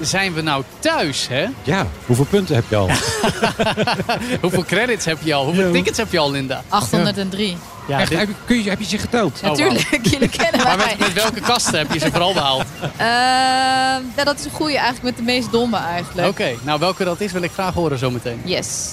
zijn we nou thuis, hè? Ja, hoeveel punten heb je al? Hoeveel credits heb je al? Hoeveel Ja. tickets heb je al, Linda? 803. Ja, Echt, dit- heb, je, kun je, heb je ze geteld? Natuurlijk, jullie kennen maar mij. met, met welke kasten heb je ze vooral behaald? Ehm, ja, dat is een goede eigenlijk met de meest domme eigenlijk. Oké, nou welke dat is wil ik graag horen zometeen. Yes.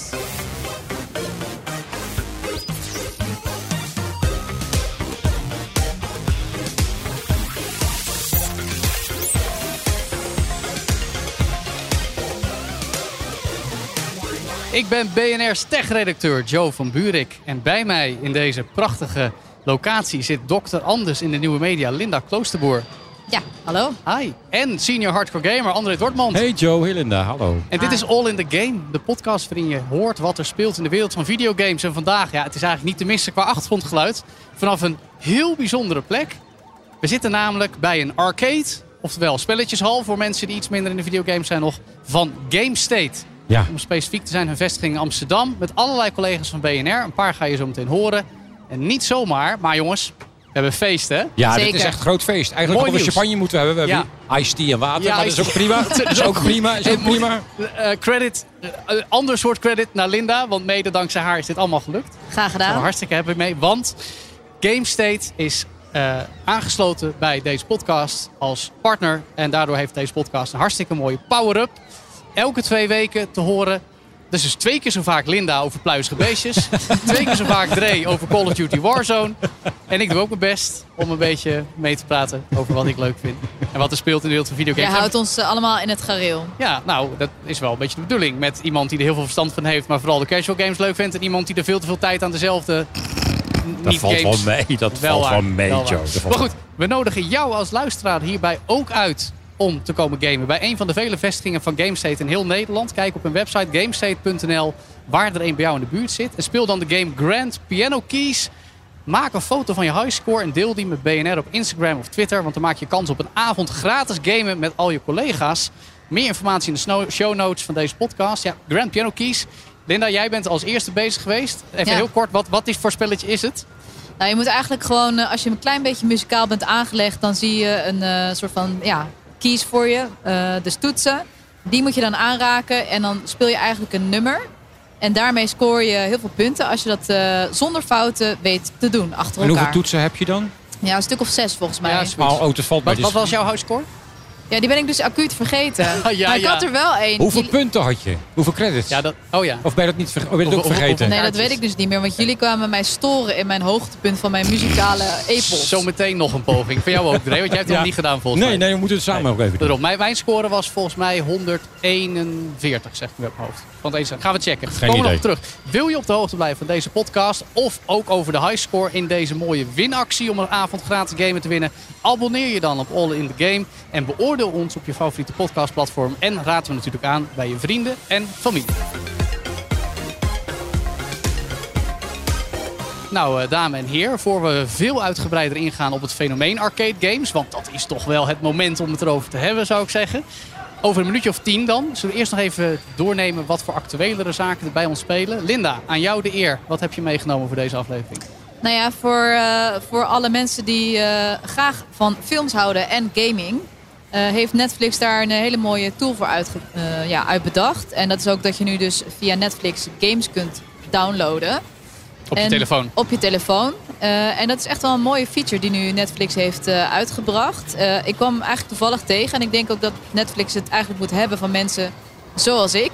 Ik ben BNR's tech-redacteur Joe van Buurik. En bij mij in deze prachtige locatie zit dokter Anders in de nieuwe media Linda Kloosterboer. Ja, hallo. Hi. En senior hardcore gamer André Dortmund. Hey Joe, hey Linda, hallo. En dit is All in the Game, de podcast waarin je hoort wat er speelt in de wereld van videogames. En vandaag, ja, het is eigenlijk niet te missen qua achtergrondgeluid, vanaf een heel bijzondere plek. We zitten namelijk bij een arcade, oftewel spelletjeshal voor mensen die iets minder in de videogames zijn nog, van GameState. Ja, Om specifiek te zijn, hun vestiging in Amsterdam, met allerlei collega's van BNR. Een paar ga je zo meteen horen. En niet zomaar, maar jongens, we hebben feest hè? ja dit is echt een groot feest. Eigenlijk hadden we champagne moeten hebben. We hebben Ja. iced tea en water, Ja, maar dat is ook prima. Dat is ook prima, is ook prima. Eh, credit, eh, ander soort credit naar Linda, want mede dankzij haar is dit allemaal gelukt. Graag gedaan. hartstikke happy mee. Want GameState is eh, aangesloten bij deze podcast als partner. En daardoor heeft deze podcast een hartstikke mooie power-up. Elke twee weken te horen. Dus dus twee keer zo vaak Linda over pluizige beestjes. twee keer zo vaak Dre over Call of Duty Warzone. En ik doe ook mijn best om een beetje mee te praten over wat ik leuk vind. En wat er speelt in de wereld van Je videogames. houdt ons eh, allemaal in het gareel. Ja, nou, dat is wel een beetje de bedoeling. Met iemand die er heel veel verstand van heeft, maar vooral de casual games leuk vindt. En iemand die er veel te veel tijd aan dezelfde Dat niet valt games wel mee, dat wel valt waar, wel mee. Joe. Dat Maar goed, we nodigen jou als luisteraar hierbij ook uit om te komen gamen. Bij een van de vele vestigingen van GameState in heel Nederland. Kijk op hun website gamestate.nl waar er een bij jou in de buurt zit. En speel dan de game Grand Piano Keys. Maak een foto van je highscore en deel die met BNR op Instagram of Twitter. Want dan maak je kans op een avond gratis gamen met al je collega's. Meer informatie in de show notes van deze podcast. Ja, Grand Piano Keys. Linda, jij bent als eerste bezig geweest. Even Ja. heel kort, wat, wat is voor spelletje is het? Nou, je moet eigenlijk gewoon, eh, als je een klein beetje muzikaal bent aangelegd, dan zie je een eh, soort van ja, keys voor je. eh dus toetsen. Die moet je dan aanraken en dan speel je eigenlijk een nummer. En daarmee scoor je heel veel punten als je dat eh, zonder fouten weet te doen achter En hoeveel elkaar. toetsen heb je dan? Ja, een stuk of zes volgens mij. Ja, Oh, oh, dat valt mij. Wat, wat Dus- was jouw highscore? die ben ik dus acuut vergeten. Ja, maar ik ja. had er wel één. Hoeveel Jullie- punten had je? Hoeveel credits? Ja, dat, oh ja. Of ben je dat niet ver- of ben je dat ook Of- vergeten? of- Nee, dat weet ik dus niet meer. Want jullie kwamen mij storen in mijn hoogtepunt van mijn muzikale epos. Zometeen nog een poging. Voor jou ook, Dre, want jij hebt het Ja. nog niet gedaan volgens nee, mij. nee, we moeten het samen ook even doen. Daarom. Mijn, mijn score was volgens mij 141, zeg ik nu op mijn hoofd. Van deze. Gaan we checken. Geen Komen nog idee. op terug. Wil je op de hoogte blijven van deze podcast? Of ook over de highscore in deze mooie winactie om een avond gratis gamen te winnen? Abonneer je dan op All in the Game. En beoordeel ons op je favoriete podcastplatform. En raad we natuurlijk aan bij je vrienden en familie. Nou, eh, dames en heren, voor we veel uitgebreider ingaan op het fenomeen arcade games, want dat is toch wel het moment om het erover te hebben, zou ik zeggen. Over een minuutje of tien dan. Zullen we eerst nog even doornemen wat voor actuelere zaken er bij ons spelen? Linda, aan jou de eer. Wat heb je meegenomen voor deze aflevering? Nou ja, voor, eh, voor alle mensen die eh, graag van films houden en gaming... eh, heeft Netflix daar een hele mooie tool voor eh, ja, uitbedacht. En dat is ook dat je nu dus via Netflix games kunt downloaden. Op je En- telefoon. Op je telefoon. Eh, en dat is echt wel een mooie feature die nu Netflix heeft uitgebracht. Ik kwam eigenlijk toevallig tegen. En ik denk ook dat Netflix het eigenlijk moet hebben van mensen zoals ik.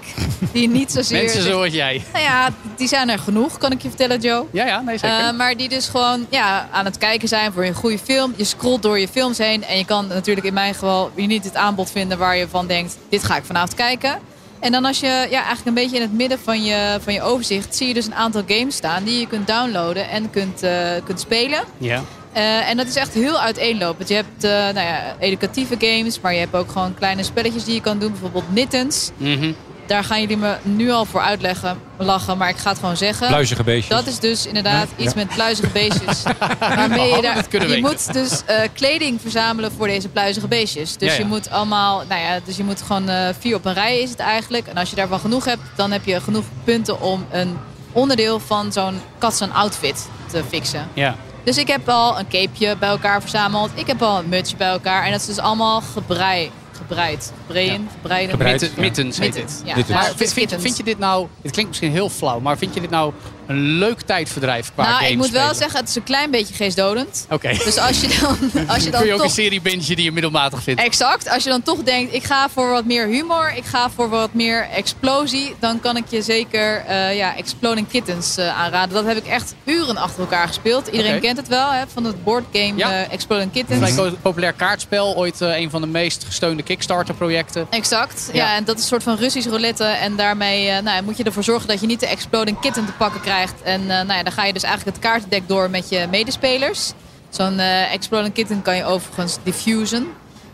Die niet zozeer... Mensen zoals jij. Nou ja, die zijn er genoeg, kan ik je vertellen, Joe. Ja, ja, nee zeker. Eh, maar die dus gewoon ja, aan het kijken zijn voor een goede film. Je scrolt door je films heen. En je kan natuurlijk in mijn geval weer niet het aanbod vinden waar je van denkt, dit ga ik vanavond kijken. En dan als je ja, eigenlijk een beetje in het midden van je, van je overzicht, zie je dus een aantal games staan die je kunt downloaden en kunt, eh, kunt spelen. ja. Eh, en dat is echt heel uiteenlopend. Je hebt eh, nou ja, educatieve games, maar je hebt ook gewoon kleine spelletjes die je kan doen. Bijvoorbeeld Nittens. Mhm. daar gaan jullie me nu al voor uitleggen, lachen, maar ik ga het gewoon zeggen. Pluizige beestjes. Dat is dus inderdaad Ja, iets ja. met pluizige beestjes. waarmee je, daar, je weten. moet dus eh, kleding verzamelen voor deze pluizige beestjes. Dus Ja, ja. je moet allemaal, nou ja, dus je moet gewoon eh, vier op een rij is het eigenlijk. En als je daarvan genoeg hebt, dan heb je genoeg punten om een onderdeel van zo'n kat zijn outfit te fixen. Ja. Dus ik heb al een capeje bij elkaar verzameld. Ik heb al een mutsje bij elkaar. En dat is dus allemaal gebrei, gebreid. Gebreien, gebreiden. Gebreid. Mitten, ja. mittens heet dit. ja. Maar vind, vind, vind je dit nou, het klinkt misschien heel flauw, maar vind je dit nou een leuk tijdverdrijf qua Nou, games ik moet wel zeggen, het is een klein beetje geestdodend. Oké. Dus als je dan, als je Kun je dan ook een toch... serie bingen die je middelmatig vindt? Exact. Als je dan toch denkt, ik ga voor wat meer humor, ik ga voor wat meer explosie, dan kan ik je zeker eh, ja, Exploding Kittens eh, aanraden. Dat heb ik echt uren achter elkaar gespeeld. Iedereen kent het wel, hè, van het boardgame Ja. eh, Exploding Een Kittens. vrij populair kaartspel, ooit een van de meest gesteunde Kickstarter-projecten. Exact. Ja. Ja. en dat is een soort van Russisch roulette. En daarmee nou, moet je ervoor zorgen dat je niet de Exploding Kitten te pakken krijgt. En eh, nou ja, dan ga je dus eigenlijk het kaartendek door met je medespelers. Zo'n eh, Exploding Kitten kan je overigens diffusen.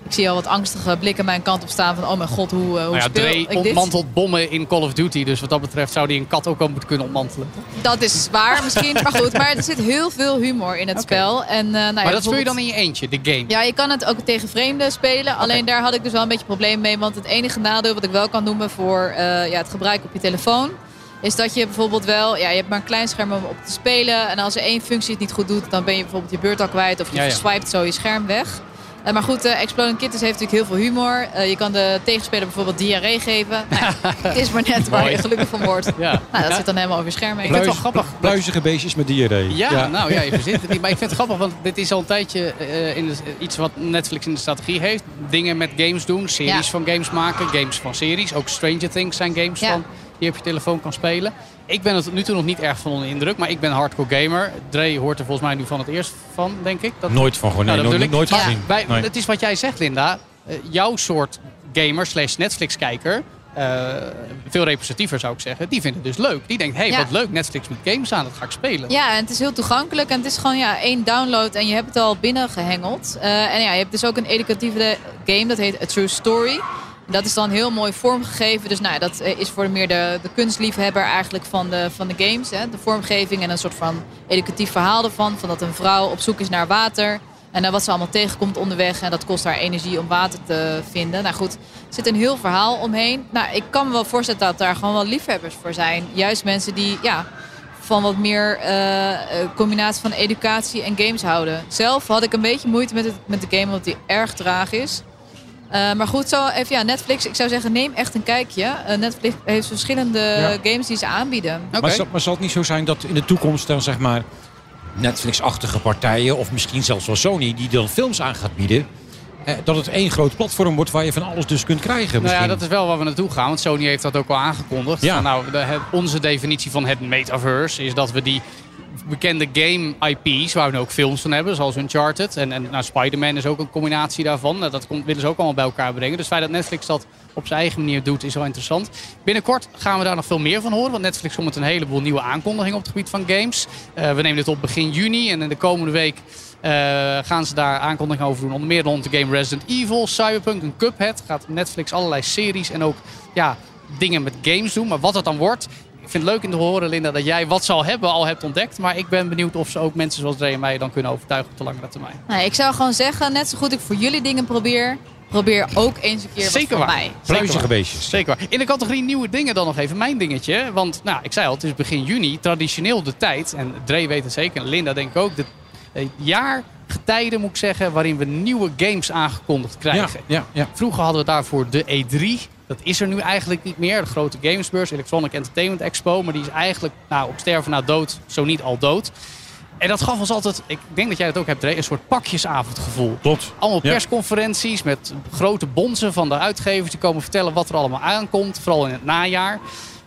Ik zie al wat angstige blikken mijn kant op staan van... oh mijn god, hoe, eh, hoe Nou ja, speel Dre ik dit? ontmantelt bommen in Call of Duty. Dus wat dat betreft zou die een kat ook wel moeten kunnen ontmantelen. Dat is waar misschien, maar goed. Maar er zit heel veel humor in het spel. En, nou ja, maar dat speel je dan in je eentje, de game. Ja, je kan het ook tegen vreemden spelen. Alleen daar had ik dus wel een beetje probleem mee. Want het enige nadeel wat ik wel kan noemen voor ja, het gebruik op je telefoon... is dat je bijvoorbeeld wel... Ja, je hebt maar een klein scherm om op te spelen. En als er één functie het niet goed doet... dan ben je bijvoorbeeld je beurt al kwijt. Of je Ja, ja. swipet zo je scherm weg. Eh, maar goed, eh, Exploding Kittens heeft natuurlijk heel veel humor. Eh, je kan de tegenspeler bijvoorbeeld diarree geven. Nou, het is maar net waar je gelukkig van wordt. Ja. Nou, dat Ja. zit dan helemaal over je scherm heen. vind het wel grappig. Pluizige beestjes met diarree. Ja, nou ja, je verzint het niet. Maar ik vind het grappig, want dit is al een tijdje eh, in de- iets wat Netflix in de strategie heeft. Dingen met games doen, series Ja. van games maken, games van series. Ook Stranger Things zijn games Ja. van die je op je telefoon kan spelen. Ik ben er tot nu toe nog niet erg van onder de indruk, maar ik ben hardcore gamer. Dre hoort er volgens mij nu van het eerst van, denk ik. Dat, Nooit van gewoon, nee, Nou, dat nooit, nooit gezien. Bij, Nee. Het is wat jij zegt, Linda. Eh, jouw soort gamer slash Netflix-kijker, eh, veel representatiever zou ik zeggen, die vindt het dus leuk. Die denkt, hé, hey, Ja. wat leuk, Netflix met games aan, dat ga ik spelen. Ja, en het is heel toegankelijk. En het is gewoon ja, één download en je hebt het al binnengehengeld. Eh en ja, je hebt dus ook een educatieve game, dat heet A True Story. Dat is dan heel mooi vormgegeven. Dus nou, ja, dat eh, is voor meer de, de kunstliefhebber eigenlijk van de, van de games. Hè. De vormgeving en een soort van educatief verhaal ervan. Van dat een vrouw op zoek is naar water. En dan wat ze allemaal tegenkomt onderweg. En dat kost haar energie om water te vinden. Nou goed, er zit een heel verhaal omheen. Nou, ik kan me wel voorstellen dat daar gewoon wel liefhebbers voor zijn. Juist mensen die ja, van wat meer eh, eh, combinatie van educatie en games houden. Zelf had ik een beetje moeite met, het, met de game, omdat die erg traag is. Eh, maar goed, zo even ja, Netflix. Ik zou zeggen, neem echt een kijkje. Eh, Netflix heeft verschillende Ja. games die ze aanbieden. Oké. Maar, zal, maar zal het niet zo zijn dat in de toekomst dan zeg maar Netflix-achtige partijen of misschien zelfs wel Sony die dan films aan gaat bieden, eh, dat het één groot platform wordt waar je van alles dus kunt krijgen? Nou Misschien. ja, dat is wel waar we naartoe gaan. Want Sony heeft dat ook al aangekondigd. Ja. Van, nou, de, onze definitie van het metaverse is dat we die bekende game IP's, waar we ook films van hebben, zoals Uncharted. En, en nou, Spider-Man is ook een combinatie daarvan. Nou, Dat komt, willen ze ook allemaal bij elkaar brengen. Dus feit dat Netflix dat op zijn eigen manier doet, is wel interessant. Binnenkort gaan we daar nog veel meer van horen. Want Netflix komt met een heleboel nieuwe aankondigingen op het gebied van games. Eh, we nemen dit op begin juni. En in de komende week eh, gaan ze daar aankondigingen over doen. Onder meer rond de game Resident Evil, Cyberpunk en Cuphead. Gaat Netflix allerlei series en ook ja, dingen met games doen. Maar wat dat dan wordt... Ik vind het leuk in te horen, Linda, dat jij wat zal hebben al hebt ontdekt. Maar ik ben benieuwd of ze ook mensen zoals Dre en mij dan kunnen overtuigen op de langere termijn. Nou, ik zou gewoon zeggen, net zo goed ik voor jullie dingen probeer, probeer ook eens een keer wat Zeker voor waar. mij. Pluizige beestjes. Zeker waar. In de categorie nieuwe dingen dan nog even mijn dingetje. Want nou, ik zei al, het is begin juni. Traditioneel de tijd, en Dre weet het zeker, en Linda denk ik ook, de eh, jaargetijden moet ik zeggen, waarin we nieuwe games aangekondigd Ja, krijgen. ja, ja. Vroeger hadden we daarvoor de E3. Dat is er nu eigenlijk niet meer. De grote gamesbeurs, Electronic Entertainment Expo. Maar die is eigenlijk nou, op sterven na dood, zo niet al dood. En dat gaf ons altijd, ik denk dat jij dat ook hebt, Dre, een soort pakjesavondgevoel. Klopt. Allemaal Ja. persconferenties met grote bonzen van de uitgevers. Die komen vertellen wat er allemaal aankomt. Vooral in het najaar.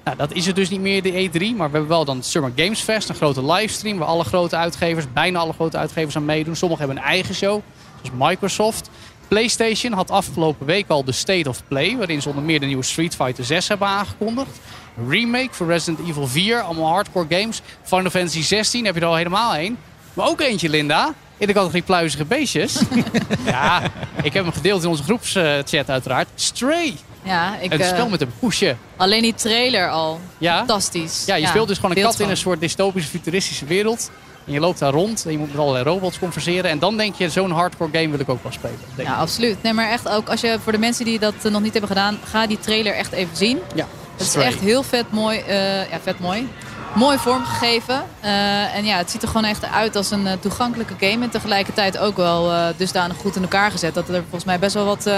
Nou, dat is het dus niet meer, de E3. Maar we hebben wel dan het Summer Games Fest. Een grote livestream waar alle grote uitgevers, bijna alle grote uitgevers aan meedoen. Sommigen hebben een eigen show. Zoals Microsoft. PlayStation had afgelopen week al de State of Play. Waarin ze onder meer de nieuwe Street Fighter 6 hebben aangekondigd. Een remake voor Resident Evil 4. Allemaal hardcore games. Final Fantasy 16 heb je er al helemaal heen. Maar ook eentje, Linda. In de categorie pluizige beestjes. ja, ik heb hem gedeeld in onze groepschat uiteraard. Stray. Ja, ik, het eh, spel met een poesje. alleen die trailer al. Ja? Fantastisch. Ja, je speelt dus gewoon een kat in een soort dystopische, futuristische wereld. En je loopt daar rond en je moet met allerlei robots converseren. En dan denk je, zo'n hardcore game wil ik ook wel spelen. Denk Ja, ik. absoluut. Nee, maar echt ook als je voor de mensen die dat eh, nog niet hebben gedaan, ga die trailer echt even zien. ja. Het is echt heel vet mooi. eh, ja, vet mooi. Mooi vormgegeven. Eh, en ja, het ziet er gewoon echt uit als een toegankelijke game. En tegelijkertijd ook wel dusdanig goed in elkaar gezet. Dat er volgens mij best wel wat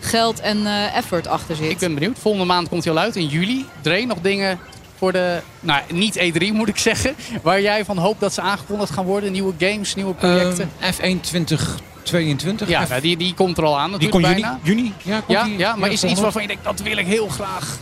geld en effort achter zit. Ik ben benieuwd. Volgende maand komt hij al uit, in juli. Dre, nog dingen voor de... Nou, niet E3 moet ik zeggen. Waar jij van hoopt dat ze aangekondigd gaan worden. Nieuwe games, nieuwe projecten. Ehm, F1 2022. ja, F- nou, die, die komt er al aan die natuurlijk komt juni, bijna. juni? Ja, komt Ja, die? ja, maar is iets waarvan je denkt, dat wil ik heel graag.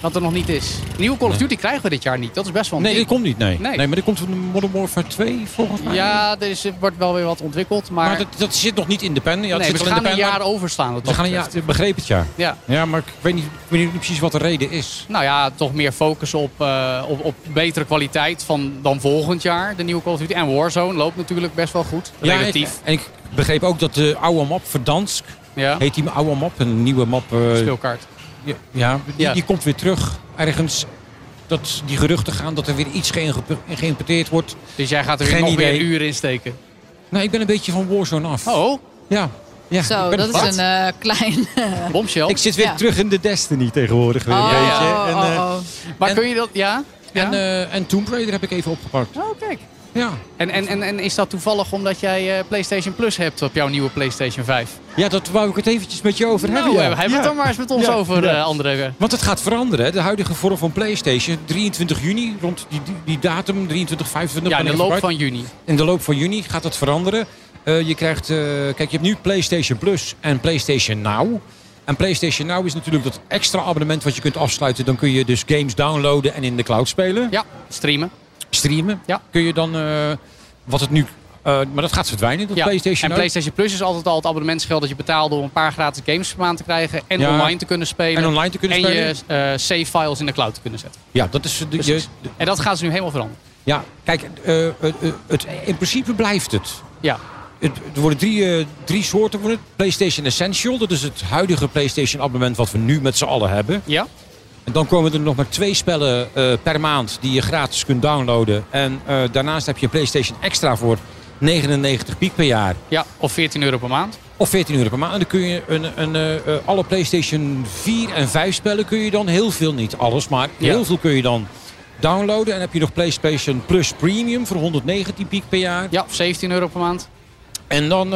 Dat er nog niet is. Nieuwe Call of Duty krijgen we dit jaar niet. Dat is best wel een Nee, die komt niet, nee. Nee. nee. maar die komt van Modern Warfare 2 volgens mij. Ja, er is, er wordt wel weer wat ontwikkeld. Maar, Maar dat, dat zit nog niet in de pen. Ja, het nee, zit we wel in gaan de een pen, jaar maar- overslaan. wat We gaan een jaar, begreep het ja. Ja. Ja, maar ik weet, niet, ik weet niet precies wat de reden is. Nou ja, toch meer focus op, eh, op, op betere kwaliteit van, dan volgend jaar. De nieuwe Call of Duty. En Warzone loopt natuurlijk best wel goed. Ja, Relatief. ik- en ik begreep ook dat de oude map Verdansk, Ja, heet die oude map, een nieuwe map. eh, speelkaart. Ja, ja, die, Ja. die komt weer terug ergens. Dat die geruchten gaan dat er weer iets geïmporteerd wordt. Dus jij gaat er weer Geen nog idee. weer uren in steken. Nou, ik ben een beetje van Warzone af. Oh, Ja. ja Zo, ik ben- dat is Wat? een eh, klein... bombshell. Ik zit weer Ja. terug in de Destiny tegenwoordig weer een Oh, beetje. oh, En, oh, eh, oh. maar en- kun je dat... Ja? ja? en, eh, en Tomb Raider heb ik even opgepakt. oh, kijk. Ja. En, en, en, en is dat toevallig omdat jij eh, PlayStation Plus hebt op jouw nieuwe PlayStation 5? ja, dat wou ik het eventjes met je over Nou, hebben. ja. hebben we het Ja. dan maar eens met ons Ja, over, ja. eh, André. Want het gaat veranderen. hè. De huidige vorm van PlayStation, 23 juni, rond die, die, die datum, 23, 25. Ja, in de loop van juni. In de loop van juni gaat het veranderen. Eh, je krijgt, eh, kijk, je hebt nu PlayStation Plus en PlayStation Now. En PlayStation Now is natuurlijk dat extra abonnement wat je kunt afsluiten. Dan kun je dus games downloaden en in de cloud spelen. Ja, streamen. Streamen. Ja. Kun je dan, eh, wat het nu, eh, maar dat gaat verdwijnen, dat Ja. PlayStation en. PlayStation Plus is altijd al het abonnementsgeld dat je betaalde om een paar gratis games per maand te krijgen. En Ja. online te kunnen spelen. En online te kunnen en spelen. je eh, save files in de cloud te kunnen zetten. Ja, dat is de, je. En dat gaan ze nu helemaal veranderen. ja, kijk, het, in principe blijft het. Ja, Het, er worden drie, drie soorten. Worden. het. PlayStation Essential, dat is het huidige PlayStation abonnement wat we nu met z'n allen hebben. ja. En dan komen er nog maar twee spellen eh, per maand die je gratis kunt downloaden. En eh, daarnaast heb je PlayStation Extra voor 99 piek per jaar. ja. Of 14 euro per maand. Of 14 euro per maand. En dan kun je een, een, eh, alle PlayStation 4 en 5 spellen kun je dan heel veel, niet alles, maar Ja. heel veel kun je dan downloaden. En heb je nog PlayStation Plus Premium voor 119 piek per jaar. Ja, of 17 euro per maand. En dan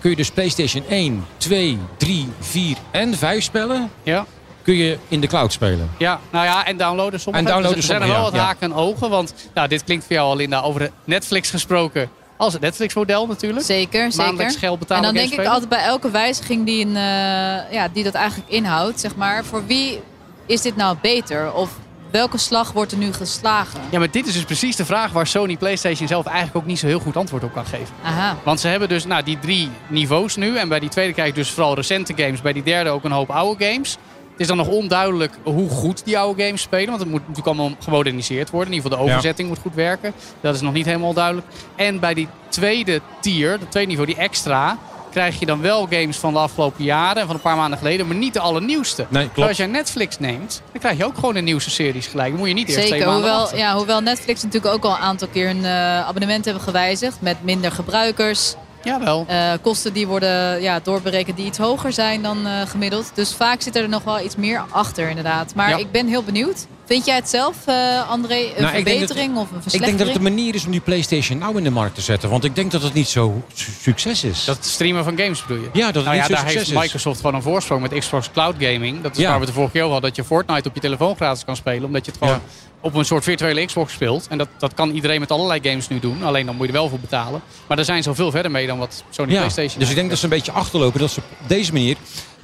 kun je dus PlayStation 1, 2, 3, 4 en 5 spellen Ja. Kun je in de cloud spelen. Ja, nou ja, en downloaden sommige. En downloaden er zijn er wel wat ja. haken en ogen. Want nou, dit klinkt voor jou al, Linda, over Netflix gesproken. Als het Netflix-model natuurlijk. Zeker, Maandelijks zeker. geld betalen. En dan denk ik altijd bij elke wijziging die, een, eh, ja, die dat eigenlijk inhoudt, zeg maar, voor wie is dit nou beter? Of welke slag wordt er nu geslagen? Ja, maar dit is dus precies de vraag waar Sony PlayStation zelf eigenlijk ook niet zo heel goed antwoord op kan geven. Aha. Want ze hebben dus nou, die drie niveaus nu. En bij die tweede krijg je dus vooral recente games. Bij die derde ook een hoop oude games. Het is dan nog onduidelijk hoe goed die oude games spelen. Want het moet natuurlijk allemaal gemoderniseerd worden. In ieder geval de Ja. overzetting moet goed werken. Dat is nog niet helemaal duidelijk. En bij die tweede tier, de tweede niveau, die extra... krijg je dan wel games van de afgelopen jaren en van een paar maanden geleden. Maar niet de allernieuwste. Nee, klopt. Terwijl als jij Netflix neemt, dan krijg je ook gewoon de nieuwste series gelijk. Dan moet je niet eerst twee Zeker, maanden hoewel, wachten. ja, hoewel Netflix natuurlijk ook al een aantal keer hun eh, abonnement hebben gewijzigd met minder gebruikers. Jawel. Eh, kosten die worden ja, doorberekend die iets hoger zijn dan eh, gemiddeld. Dus vaak zit er nog wel iets meer achter inderdaad. Maar Ja. ik ben heel benieuwd. Vind jij het zelf, eh, André, een Nou, ik dat- verbetering of een Ik verslechtering? denk dat het een manier is om die PlayStation nou in de markt te zetten. Want ik denk dat het niet zo su- succes is. Dat streamen van games bedoel je? ja, dat het Nou ja, daar heeft. Microsoft gewoon een voorsprong met Xbox Cloud Gaming. Dat is Ja. waar we het de vorige keer over hadden. Dat je Fortnite op je telefoon gratis kan spelen. Omdat je het gewoon Ja. Op een soort virtuele Xbox speelt. En dat, dat kan iedereen met allerlei games nu doen. Alleen dan moet je er wel voor betalen. Maar daar zijn ze veel verder mee dan wat Sony Ja, PlayStation dus ik denk dat ze een beetje achterlopen. Dat ze op deze manier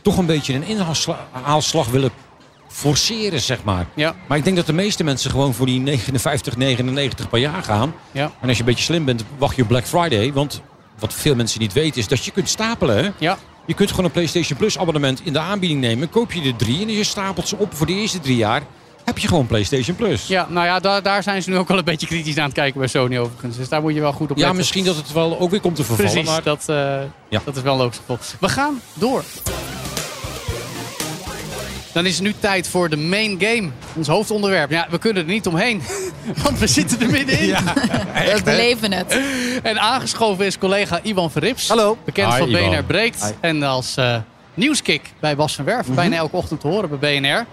toch een beetje een inhaalslag willen forceren, zeg maar. Ja, Maar ik denk dat de meeste mensen gewoon voor die 59, 99 per jaar gaan. ja, En als je een beetje slim bent, wacht je op Black Friday. Want wat veel mensen niet weten is dat je kunt stapelen. Hè? ja. Je kunt gewoon een PlayStation Plus abonnement in de aanbieding nemen. Koop je er drie en je stapelt ze op voor de eerste drie jaar. Heb je gewoon PlayStation Plus. ja nou ja, daar, daar zijn ze nu ook wel een beetje kritisch aan het kijken bij Sony overigens. Dus daar moet je wel goed op Ja, letten. misschien dat het wel ook weer komt te vervallen. Precies, Maar dat, eh, Ja. dat is wel een logisch gevolg. We gaan door. Dan is het nu tijd voor de main game. Ons hoofdonderwerp. Ja, we kunnen er niet omheen. Want we zitten er middenin. We beleven het. En aangeschoven is collega Ivan Verrips. Hallo. Bekend Hi, van. BNR Breekt. Hi. En als eh, nieuwskick bij Bas van Werf. Bijna elke ochtend te horen bij BNR.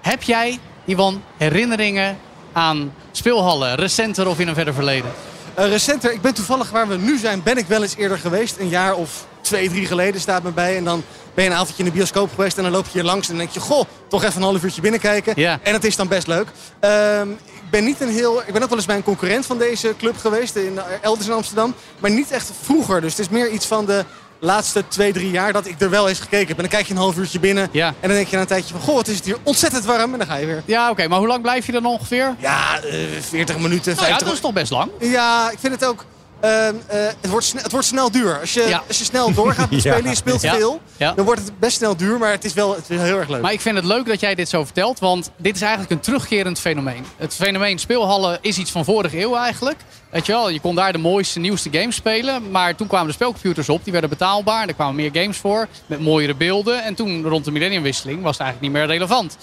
Heb jij, Ivan, herinneringen aan speelhallen? Recenter of in een verder verleden? Eh, recenter, ik ben toevallig waar we nu zijn, ben ik wel eens eerder geweest. Een jaar of twee, drie geleden staat me bij. En dan ben je een avondje in de bioscoop geweest en dan loop je hier langs en dan denk je... Goh, toch even een half uurtje binnenkijken. Ja. En dat is dan best leuk. Ehm, ik ben niet een heel... Ik ben ook wel eens bij een concurrent van deze club geweest, in, eh, elders in Amsterdam. Maar niet echt vroeger. Dus het is meer iets van de laatste twee, drie jaar dat ik er wel eens gekeken heb. En dan kijk je een half uurtje binnen. Ja. En dan denk je na een tijdje van... Goh, wat is het hier ontzettend warm. En dan ga je weer... Ja, oké. maar hoe lang blijf je dan ongeveer? Ja, eh 40 minuten, 50 Nou ja, dat is toch best lang. Ja, ik vind het ook. Ehm, eh, het, wordt snel, het wordt snel duur. Als je, Ja. als je snel doorgaat met Ja. spelen, je speelt Ja. veel, Ja. dan wordt het best snel duur. Maar het is wel het is heel erg leuk. Maar ik vind het leuk dat jij dit zo vertelt, want dit is eigenlijk een terugkerend fenomeen. Het fenomeen speelhallen is iets van vorige eeuw eigenlijk. Weet je wel, je kon daar de mooiste, nieuwste games spelen. Maar toen kwamen de spelcomputers op, die werden betaalbaar. Er kwamen meer games voor, met mooiere beelden. En toen, rond de millenniumwisseling, was het eigenlijk niet meer relevant.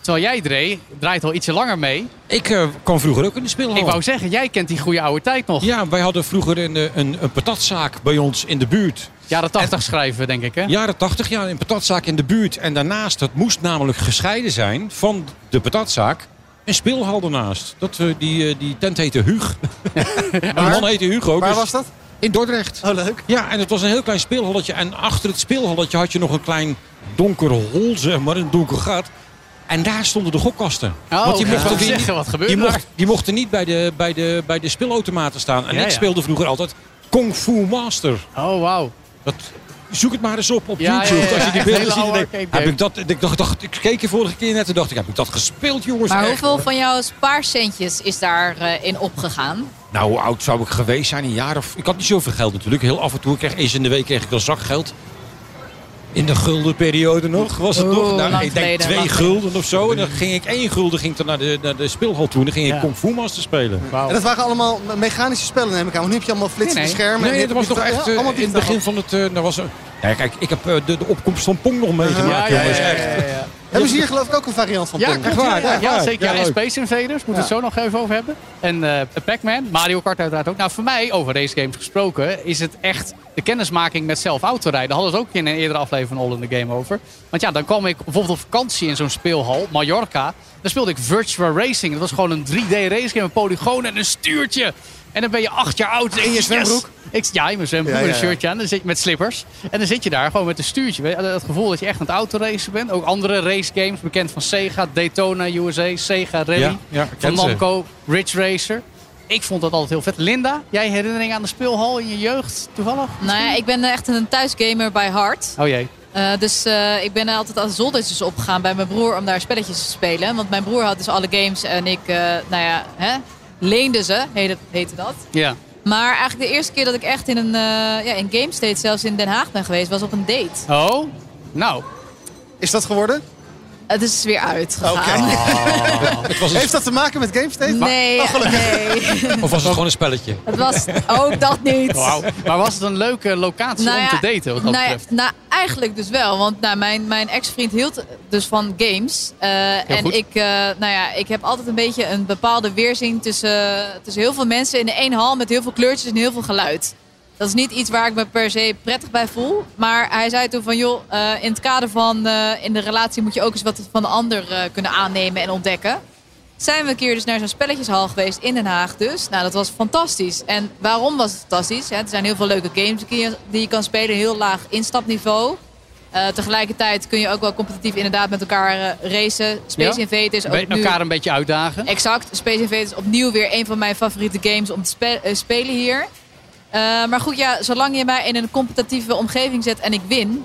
Terwijl jij, Dre, draait al ietsje langer mee. Ik eh, kwam vroeger ook in de speelhal. Ik wou zeggen, jij kent die goede oude tijd nog. Ja, wij hadden vroeger een, eh, een, een patatzaak bij ons in de buurt. Jaren 80 schrijven, denk ik, hè? Jaren 80 jaar een patatzaak in de buurt. En daarnaast, het moest namelijk gescheiden zijn van de patatzaak. Een speelhal ernaast. Dat, eh, die, die tent heette Huug. en de man heette Hugo. Waar dus- was dat? In Dordrecht. Oh, leuk. Ja, en het was een heel klein speelhalletje. En achter het speelhalletje had je nog een klein donker hol, zeg maar, een donker gat. En daar stonden de gokkasten. Oh, Want die mochten, weer zeggen, niet- wat gebeurt die, mocht, die mochten niet bij de, bij, de, bij de speelautomaten staan. En Ja, ik ja. speelde vroeger altijd Kung Fu Master. Oh, wauw. Dat, zoek het maar eens op op Ja, YouTube. ja, ja, Als je die beelden ziet, denk heb ik dat, ik dacht, dacht, ik keek je vorige keer net en dacht ik, heb ik dat gespeeld, jongens? Maar Echt. hoeveel van jouw spaarcentjes is daarin in opgegaan? Nou, hoe oud zou ik geweest zijn? Een jaar of... Ik had niet zoveel geld natuurlijk. Heel af en toe, ik kreeg eens in de week kreeg ik dan zakgeld. In de guldenperiode nog, was het nog? Nou, ik denk twee gulden of zo. En dan ging ik één gulden ging dan naar de, naar de speelhal toe. En dan ging ik Ja. Kung Fu Master spelen. En dat waren allemaal mechanische spellen, neem ik aan. Want nu heb je allemaal flitsende Nee, nee. schermen. en Nee, dat was nog digitaal- echt ja, eh, allemaal in het begin van het... nou was, ja, kijk, ik heb eh, de, de opkomst van Pong nog meegemaakt. Ja, ja, ja, ja. Hebben ze hier geloof ik ook een variant van Ja, Echt waar, ja, zeker. Ja, en. Space Invaders, moeten we het zo nog even over hebben. En eh, Pac-Man, Mario Kart uiteraard ook. Nou, voor mij, over race games gesproken, is het echt de kennismaking met zelf autorijden. Daar hadden we het ook in een eerdere aflevering van All in the Game over. Want ja, dan kwam ik bijvoorbeeld op vakantie in zo'n speelhal, Mallorca. Daar speelde ik Virtual Racing. Dat was gewoon een 3D race game, een polygoon en een stuurtje. En dan ben je acht jaar oud. In je zwembroek? Ik, ja, in mijn zwembroek Ja, met ja, een shirtje aan. Dan zit je met slippers. En dan zit je daar gewoon met een stuurtje. Het gevoel dat je echt aan het autoracen bent. Ook andere race games, bekend van Sega, Daytona USA, Sega Rally. Ja, ja, ik van. Namco, Ridge Racer. Ik vond dat altijd heel vet. Linda, jij herinnering aan de speelhal in je jeugd toevallig? Nou ja, ik ben echt een thuisgamer bij hart. Oh jee. Eh, dus eh, ik ben er altijd aan zoldertjes opgegaan bij mijn broer om daar spelletjes te spelen. Want mijn broer had dus alle games en ik, eh, nou ja, hè, leende ze, heette, heette dat. Ja. Maar eigenlijk de eerste keer dat ik echt in een uh, ja, in Game State, zelfs in Den Haag ben geweest, was op een date. Oh, nou. Is dat geworden? Het is weer uitgegaan. Oké. Het was een- Heeft dat te maken met GameState? Nee, nee. of was het gewoon een spelletje? Het was ook dat niet. Maar was het een leuke locatie Nou om te daten wat dat nou, ja, nou, eigenlijk dus wel. Want nou, mijn, mijn ex-vriend hield dus van games. Eh, en goed. ik, eh, nou ja, ik heb altijd een beetje een bepaalde weerzin tussen, tussen heel veel mensen in de één hal met heel veel kleurtjes en heel veel geluid. Dat is niet iets waar ik me per se prettig bij voel. Maar hij zei toen van, joh, eh, in het kader van eh, in de relatie moet je ook eens wat van de ander eh, kunnen aannemen en ontdekken. Zijn we een keer dus naar zo'n spelletjeshal geweest in Den Haag dus. Nou, dat was fantastisch. En waarom was het fantastisch? Er zijn heel veel leuke games die je, die je kan spelen. Heel laag instapniveau. Tegelijkertijd kun je ook wel competitief inderdaad met elkaar eh, racen. Space Ja? Invaders ook nu... elkaar een beetje uitdagen. Exact. Space Invaders opnieuw weer een van mijn favoriete games om te spe- spelen hier. Eh, maar goed, ja, zolang je mij in een competitieve omgeving zet en ik win...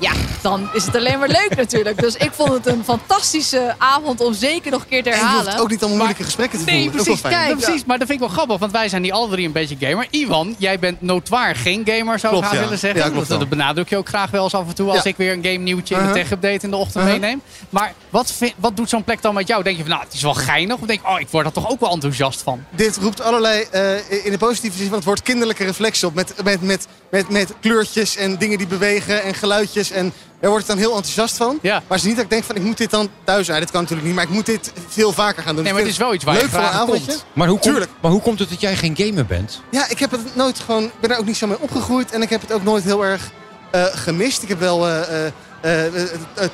Ja, dan is het alleen maar leuk natuurlijk. Dus ik vond het een fantastische avond om zeker nog een keer te En je herhalen. ook niet allemaal moeilijke gesprekken te Nee, voeren. precies. Ook wel fijn. Kijk, precies. Maar dat vind ik wel grappig, want wij zijn hier alle drie een beetje gamer. Iwan, jij bent notoir geen gamer, zou ik graag ja. willen zeggen. Ja, klopt dat, dat benadruk je ook graag wel eens af en toe als Ja. ik weer een game nieuwtje in de Uh-huh. tech-update in de ochtend Uh-huh. meeneem. Maar wat, vind- wat doet zo'n plek dan met jou? Denk je van, nou, het is wel geinig? Of denk je, oh, ik word er toch ook wel enthousiast van? Dit roept allerlei, eh, in de positieve zin van het woord, kinderlijke reflexen op. Met, met, met, met, met kleurtjes en dingen die bewegen en geluidjes. Is. En daar word ik dan heel enthousiast van. Ja. Maar het is niet dat ik denk van ik moet dit dan thuis. Ja, dit kan natuurlijk niet, maar ik moet dit veel vaker gaan doen. Nee, maar het is wel iets waar je leuk voor een avondje. komt. Maar hoe, komt, Tuurlijk. maar hoe komt het dat jij geen gamer bent? Ja, ik heb het nooit gewoon, ik ben er ook niet zo mee opgegroeid. En ik heb het ook nooit heel erg eh, gemist. Ik heb wel eh, eh,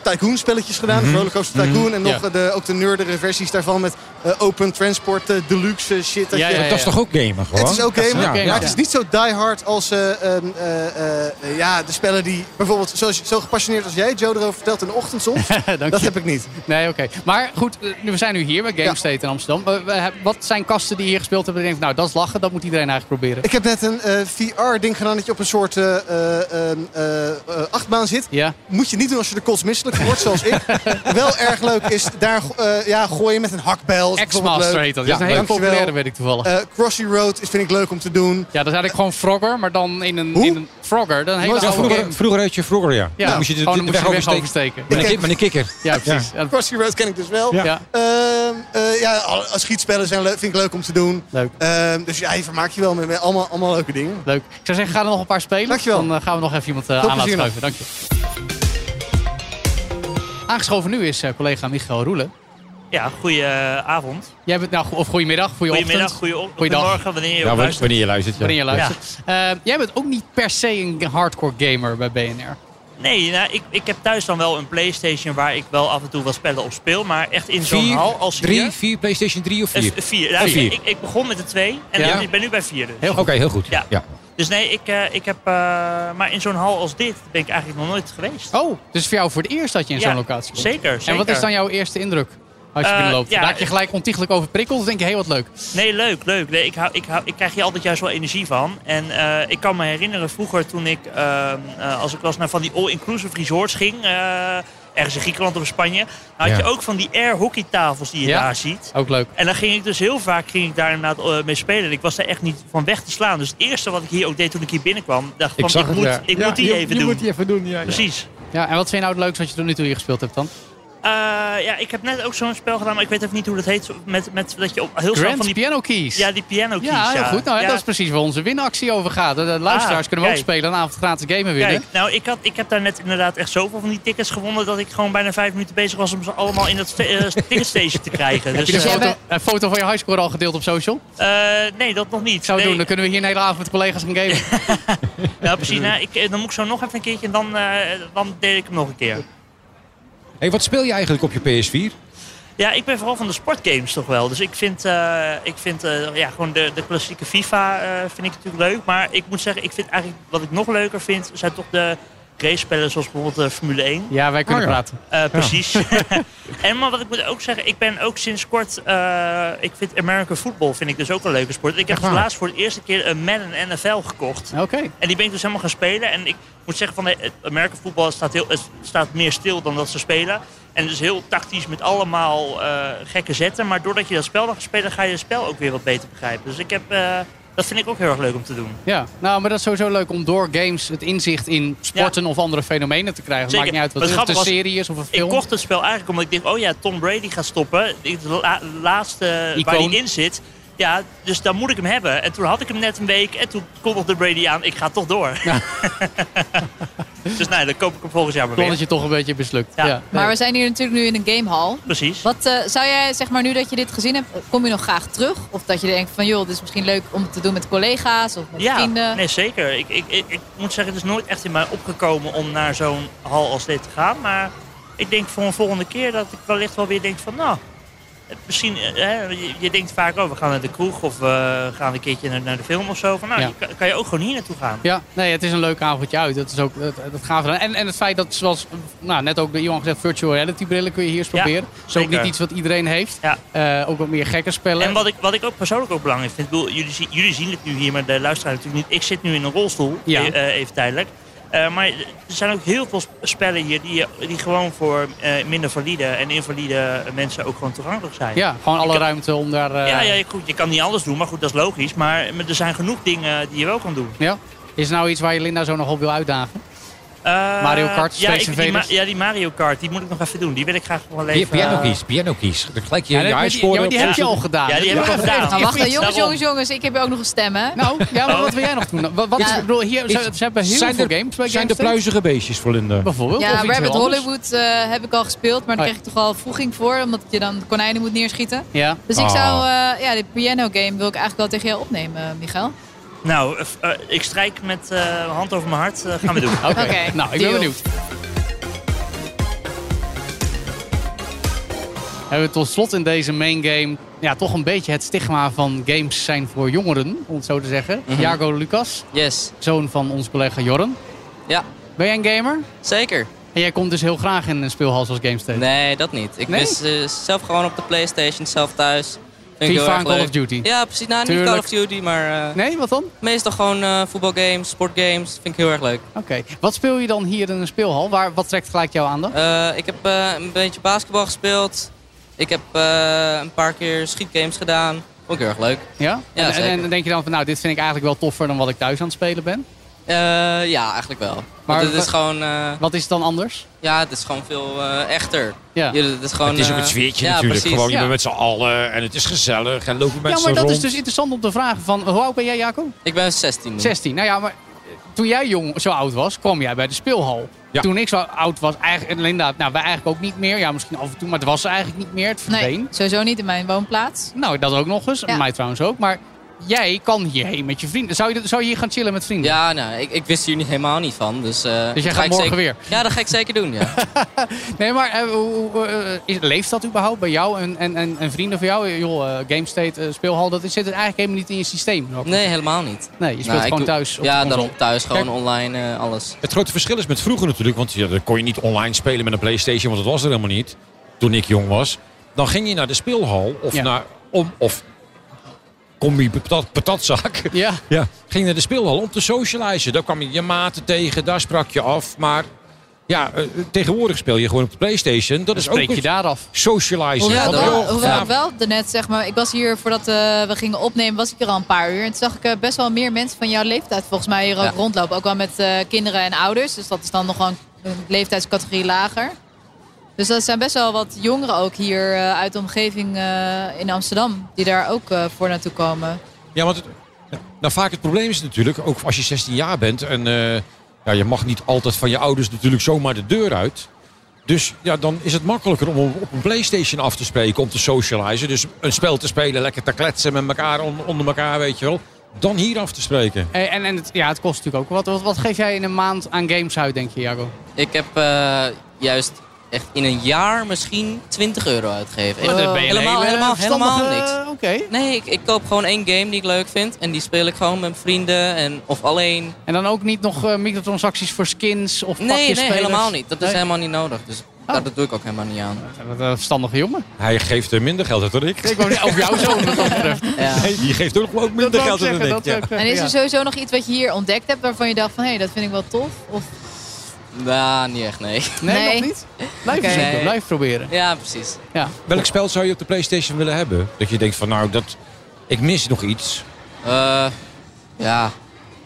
tycoon spelletjes gedaan. Mhm. Dus Rollercoaster Tycoon. En nog de, ook de nerdere versies daarvan met open transport, eh, deluxe shit. Dat Ja, je, ja, Dat is toch ook gamer gewoon? Het is ook gamer, maar ja. het is niet zo diehard als eh, ehm, eh, eh, eh, ja, de spellen die bijvoorbeeld zoals, zo gepassioneerd als jij, Joe, erover vertelt in de ochtend soms. Dat heb ik niet. Nee, oké. Maar goed, eh, nu- we zijn nu hier bij Game Ja. State in Amsterdam. Eh, we hebben- Wat zijn kasten die hier gespeeld hebben? Denkt, nou, dat is lachen. Dat moet iedereen eigenlijk proberen. Ik heb net een eh, VR-ding gedaan dat je op een soort eh, eh, ehm, eh, eh, achtbaan zit. Ja, Moet je niet doen als je er kotsmisselijk wordt, zoals ik. Wel erg leuk is daar eh, ja, gooien met een hakbijl. Is bijvoorbeeld X-Master leuk. heet dat. Dat is Ja, een hele populaire, weet ik toevallig. Eh, Crossy Road is, vind ik leuk om te doen. ja, dat is eigenlijk gewoon Frogger, maar dan in een, Hoe? in een Frogger. Dan een hele Ja, vroeger, vroeger had je vroeger, ja. Ja, Dan moest je de, gewoon de, dan de moest je weg oversteken. oversteken. Met een, Ik ki- met een kikker. Ja, precies. Ja. Crossy Road ken ik dus wel. Ja. Ja, Ehm, eh, ja, alle- schietspellen zijn vind ik leuk om te doen. leuk. Ehm, dus ja, je vermaakt je wel met, met allemaal, allemaal leuke dingen. Leuk. Ik zou zeggen, ga er nog een paar spelen. Dankjewel. Dan eh, gaan we nog even iemand aan laten schuiven. Dank je. Aangeschoven nu is eh, collega Michael Roelen. Ja, goedenavond. Jij bent, nou, of goedemiddag, goeie Goedemiddag, ochtend, goeie Goeiedag. goedemorgen, wanneer je Ja, wa- luistert. wanneer je luistert. Ja. wanneer je luistert. Eh, jij bent ook niet per se een hardcore gamer bij BNR. Nee, nou, ik, ik heb thuis dan wel een Playstation waar ik wel af en toe wat spellen op speel. Maar echt in zo'n hal als drie, hier... vier, PlayStation 3 of Eh, 4? v- vier. Nou, Oh, vier. Ik, ik begon met de twee en Ja. ik ben nu bij vier dus. Heel Oké, heel goed. Ja. Ja. Dus nee, ik, eh, ik heb... eh, maar in zo'n hal als dit ben ik eigenlijk nog nooit geweest. Oh, dus voor jou voor het eerst dat je in Ja, zo'n locatie komt. Zeker, zeker. En wat is dan jouw eerste indruk als je Eh, binnenloopt? ja, Raak je gelijk ontiegelijk overprikkeld of denk je, hé, wat leuk? Nee, leuk, leuk. Nee, ik, hou, ik, hou, ik krijg hier altijd juist wel energie van. En eh, ik kan me herinneren vroeger toen ik, ehm, eh, als ik was naar van die all-inclusive resorts ging, eh, ergens in Griekenland of in Spanje, dan had Ja. je ook van die air hockeytafels die je Ja. daar ziet. Ook leuk. En dan ging ik dus heel vaak ging ik daar inderdaad mee spelen. En ik was daar echt niet van weg te slaan. Dus het eerste wat ik hier ook deed toen ik hier binnenkwam, dacht Ik van ik, moet, ja. ik Ja, moet die je- even je doen. moet die even doen, ja. ja. Precies. Ja, en wat vind je nou het leukste wat je tot nu toe hier gespeeld hebt dan? Eh, ja, ik heb net ook zo'n spel gedaan, maar ik weet even niet hoe dat heet. Met, met dat je op heel Grand van die... Piano Keys. Ja, die piano keys. Ja, heel goed. Nou, Ja. Dat is precies waar onze winactie over gaat. De luisteraars Ah, kunnen we ook spelen. Een avond gratis gamen winnen. Kijk, nou, ik, had, ik heb daar net inderdaad echt zoveel van die tickets gewonnen... dat ik gewoon bijna vijf minuten bezig was om ze allemaal in dat eh, ticketstation te krijgen. Heb Dus, je de eh, foto, een foto van je highscore al gedeeld op social? nee, dat nog niet. Zou nee. doen. Dan kunnen we hier een hele avond met collega's gaan gamen. Nou, precies. Nou, ik, dan moet ik zo nog even een keertje en dan, eh, dan deel ik hem nog een keer. Wat speel je eigenlijk op je PS4? Ja, ik ben vooral van de sportgames toch wel. Dus ik vind, eh, ik vind eh, ja, gewoon de, de klassieke FIFA eh, vind ik natuurlijk leuk. Maar ik moet zeggen, ik vind eigenlijk wat ik nog leuker vind... zijn toch de race-spellen zoals bijvoorbeeld de Formule 1. Ja, wij kunnen Oh, ja. praten. Eh, precies. en maar wat ik moet ook zeggen, ik ben ook sinds kort, eh, ik vind American football vind ik dus ook een leuke sport. Ik heb dus waar? laatst voor de eerste keer een Madden NFL gekocht. Oké. En die ben ik dus helemaal gaan spelen. En ik moet zeggen, van de, het American football staat, heel, het staat meer stil dan dat ze spelen. En het is heel tactisch met allemaal eh, gekke zetten. Maar doordat je dat spel dan gaat spelen, ga je het spel ook weer wat beter begrijpen. Dus ik heb, eh, dat vind ik ook heel erg leuk om te doen. Ja, nou, maar dat is sowieso leuk om door games het inzicht in sporten of andere fenomenen te krijgen. Het maakt niet uit wat het een serie is of een Ik film. kocht het spel eigenlijk omdat ik dacht, oh ja, Tom Brady gaat stoppen. Ik- De la- laatste waar Icoon. hij in zit. Ja, dus dan moet ik hem hebben. En toen had ik hem net een week en toen kondigde Brady aan, ik ga toch door. dus nee, dan koop ik hem volgend jaar maar Totdat weer. je toch een beetje mislukt. Ja. Ja. Maar we zijn hier natuurlijk nu in een gamehall. Precies. Wat eh, zou jij, zeg maar, nu dat je dit gezien hebt, kom je nog graag terug? Of dat je denkt van, joh, dit is misschien leuk om te doen met collega's of met Ja, vrienden? nee zeker. Ik, ik, ik, ik moet zeggen, het is nooit echt in mij opgekomen om naar zo'n hal als dit te gaan. Maar ik denk voor een volgende keer dat ik wellicht wel weer denk van, nou, eh, misschien, eh, hè, je, je denkt vaak, oh, we gaan naar de kroeg of we gaan een keertje naar, naar de film of zo. Van, nou, Ja. je, kan- je ook gewoon hier naartoe gaan. Ja, nee, het is een leuk avondje uit. Dat is ook dat, dat gaaf. En, en het feit dat, zoals nou, net ook door Johan gezegd, virtual reality brillen kun je hier eens proberen. Is ook niet iets wat iedereen heeft. Ja. Eh, ook wat meer gekke spellen. En wat ik, wat ik ook persoonlijk ook belangrijk vind, ik bedoel, jullie, zien- jullie zien het nu hier, maar de luisteraar natuurlijk niet. Ik zit nu in een rolstoel, Ja. eh, even tijdelijk. Eh, maar er zijn ook heel veel sp- spellen hier die, die gewoon voor eh, minder valide en invalide mensen ook gewoon toegankelijk zijn. ja, gewoon alle ruimte om daar... eh, Ja, ja, goed, je kan niet alles doen, maar goed, dat is logisch. Maar er zijn genoeg dingen die je wel kan doen. ja. Is er nou iets waar je Linda zo nog op wil uitdagen? Eh, Mario Kart, ja, Space ik- die, Invaders. ja, die Mario Kart, die moet ik nog even doen. Die wil ik graag wel Piano, even... piano eh, keys, piano keys. Dan gelijk je, Ja, je die, ja, uitsporen maar die op heb je al gedaan. Ja, die heb ik al gedaan. Nou, wacht, even- jongens, jongens, jongens. Ik heb ook nog een stem, hè? Nou, ja, maar wat wil jij nog doen? Wat, wat is, Ja. ik bedoel, hier, ze, ze hebben heel Zijn veel er- games bij Zijn de GameStop. pluizige beestjes voor Linda? Bijvoorbeeld? of Ja, Rabbit? Hollywood eh, heb ik al gespeeld, maar daar Oh, kreeg ik toch al vroeging voor, omdat je dan konijnen moet neerschieten. Ja. Dus ik Ah. zou, eh, ja, die piano game wil ik eigenlijk wel tegen jou opnemen, Michael. Nou, eh, eh, ik strijk met eh, hand over mijn hart. eh, gaan we doen. Oké, nou, ik ben benieuwd. Hebben we tot slot in deze main game ja, toch een beetje het stigma van games zijn voor jongeren, om het zo te zeggen. Mhm. Jago Lucas, Yes, zoon van onze collega Jorren. ja, Ben jij een gamer? zeker. En jij komt dus heel graag in een speelhal zoals GameState. Nee, dat niet. Ik Nee? eh, zelf gewoon op de Playstation, zelf thuis. FIFA en Call of Duty? Ja, precies. Nou, niet. Call of Duty, maar eh, Nee, wat dan? meestal gewoon eh, voetbalgames, sportgames. Vind ik heel erg leuk. Oké. Wat speel je dan hier in een speelhal? Waar, wat trekt gelijk jouw aandacht? Eh, ik heb een beetje basketbal gespeeld. Ik heb een paar keer schietgames gedaan. Vond ik heel erg leuk. Ja? Ja, en, en, en dan denk je dan van, nou, dit vind ik eigenlijk wel toffer dan wat ik thuis aan het spelen ben. Ja, eigenlijk wel. Maar het is gewoon, eh, Wat is het dan anders? ja, het is gewoon veel eh, echter. Ja. Ja, het is gewoon. Het is ook eh, het sfeertje ja, natuurlijk. Precies. Gewoon, je Ja. bent met z'n allen en het is gezellig en lopen Ja, mensen maar dat rond. is dus interessant om te vragen van, hoe oud ben jij Jacob? Ik ben 16 nu. 16. Nou ja, maar toen jij jong, zo oud was, kwam jij bij de speelhal. Ja. Toen ik zo oud was, eigenlijk, en inderdaad, nou wij eigenlijk ook niet meer. Ja, misschien af en toe, maar het was eigenlijk niet meer. Het verdween. Nee, sowieso niet in mijn woonplaats. Nou, dat ook nog eens. Ja. Mij trouwens ook. Maar jij kan hierheen met je vrienden. Zou je, zou je hier gaan chillen met vrienden? Ja, nou, ik, ik wist hier niet, helemaal niet van. Dus, eh, Dus jij gaat ik morgen zeker- weer? Ja, dat ga ik zeker doen, ja. Nee, maar eh, hoe- hoe, eh, is- leeft dat überhaupt bij jou en, en, en, en vrienden van jou? Joh, eh, GameState, speelhal, dat is- zit het eigenlijk helemaal niet in je systeem. Jacob? Nee, helemaal niet. Nee, je speelt Nou, gewoon doe- thuis. Ja, daarom thuis, gewoon Kijk. online, eh, alles. Het grote verschil is met vroeger natuurlijk, want ja, dan kon je niet online spelen met een Playstation, want dat was er helemaal niet. Toen ik jong was. Dan ging je naar de speelhal of Ja. naar om of combi patat, patatzak. Ja, Ja, ging je naar de speelhal om te socializen. Daar kwam je je maten tegen, daar sprak je af. Maar ja, eh, tegenwoordig speel je gewoon op de Playstation. Dat is ook spreek je weer daar af. socializen. Hoewel, Ja, hoewel ja, ik wel daarnet, zeg maar, ik was hier voordat eh, we gingen opnemen, was ik er al een paar uur. En toen zag ik eh, best wel meer mensen van jouw leeftijd volgens mij hier ook Ja. rondlopen. Ook wel met eh, kinderen en ouders. Dus dat is dan nog wel een, een leeftijdscategorie lager. Dus dat zijn best wel wat jongeren ook hier eh, uit de omgeving eh, in Amsterdam. Die daar ook eh, voor naartoe komen. Ja, want het, nou, vaak het probleem is natuurlijk, ook als je 16 jaar bent en eh, ja, je mag niet altijd van je ouders natuurlijk zomaar de deur uit. Dus ja, dan is het makkelijker om op een Playstation af te spreken, om te socializen. Dus een spel te spelen, lekker te kletsen met elkaar, on- onder elkaar, weet je wel. Dan hier af te spreken. En, en, en het, ja, het kost natuurlijk ook wat. wat. Wat geef jij in een maand aan games uit, denk je, Jago? Ik heb eh, juist echt in een jaar misschien 20 euro uitgegeven. Oh, helemaal, hele helemaal, helemaal niks. Oké. Nee, ik, ik koop gewoon één game die ik leuk vind. En die speel ik gewoon met vrienden en, of alleen. En dan ook niet nog eh, microtransacties voor skins of Nee, pakjes nee, spelers? helemaal niet. Dat is Nee? helemaal niet nodig. Dus Oh. dat doe ik ook helemaal niet aan. Wat een verstandige jongen. Hij geeft er minder geld uit dan ik. Ik wou niet over jou zo wat dat betreft. Ja. Nee, die geeft ook, ook minder Dat geld uit dan ik. Ja. zeggen, En is er sowieso nog iets wat je hier ontdekt hebt waarvan je dacht van hé, hey, dat vind ik wel tof? Of, Nou, niet echt, nee. Nee, Nee. nog niet? Blijf Nee. blijf proberen. Ja, precies. Ja. Welk spel zou je op de Playstation willen hebben? Dat je denkt van nou, dat, ik mis nog iets. Eh, ja,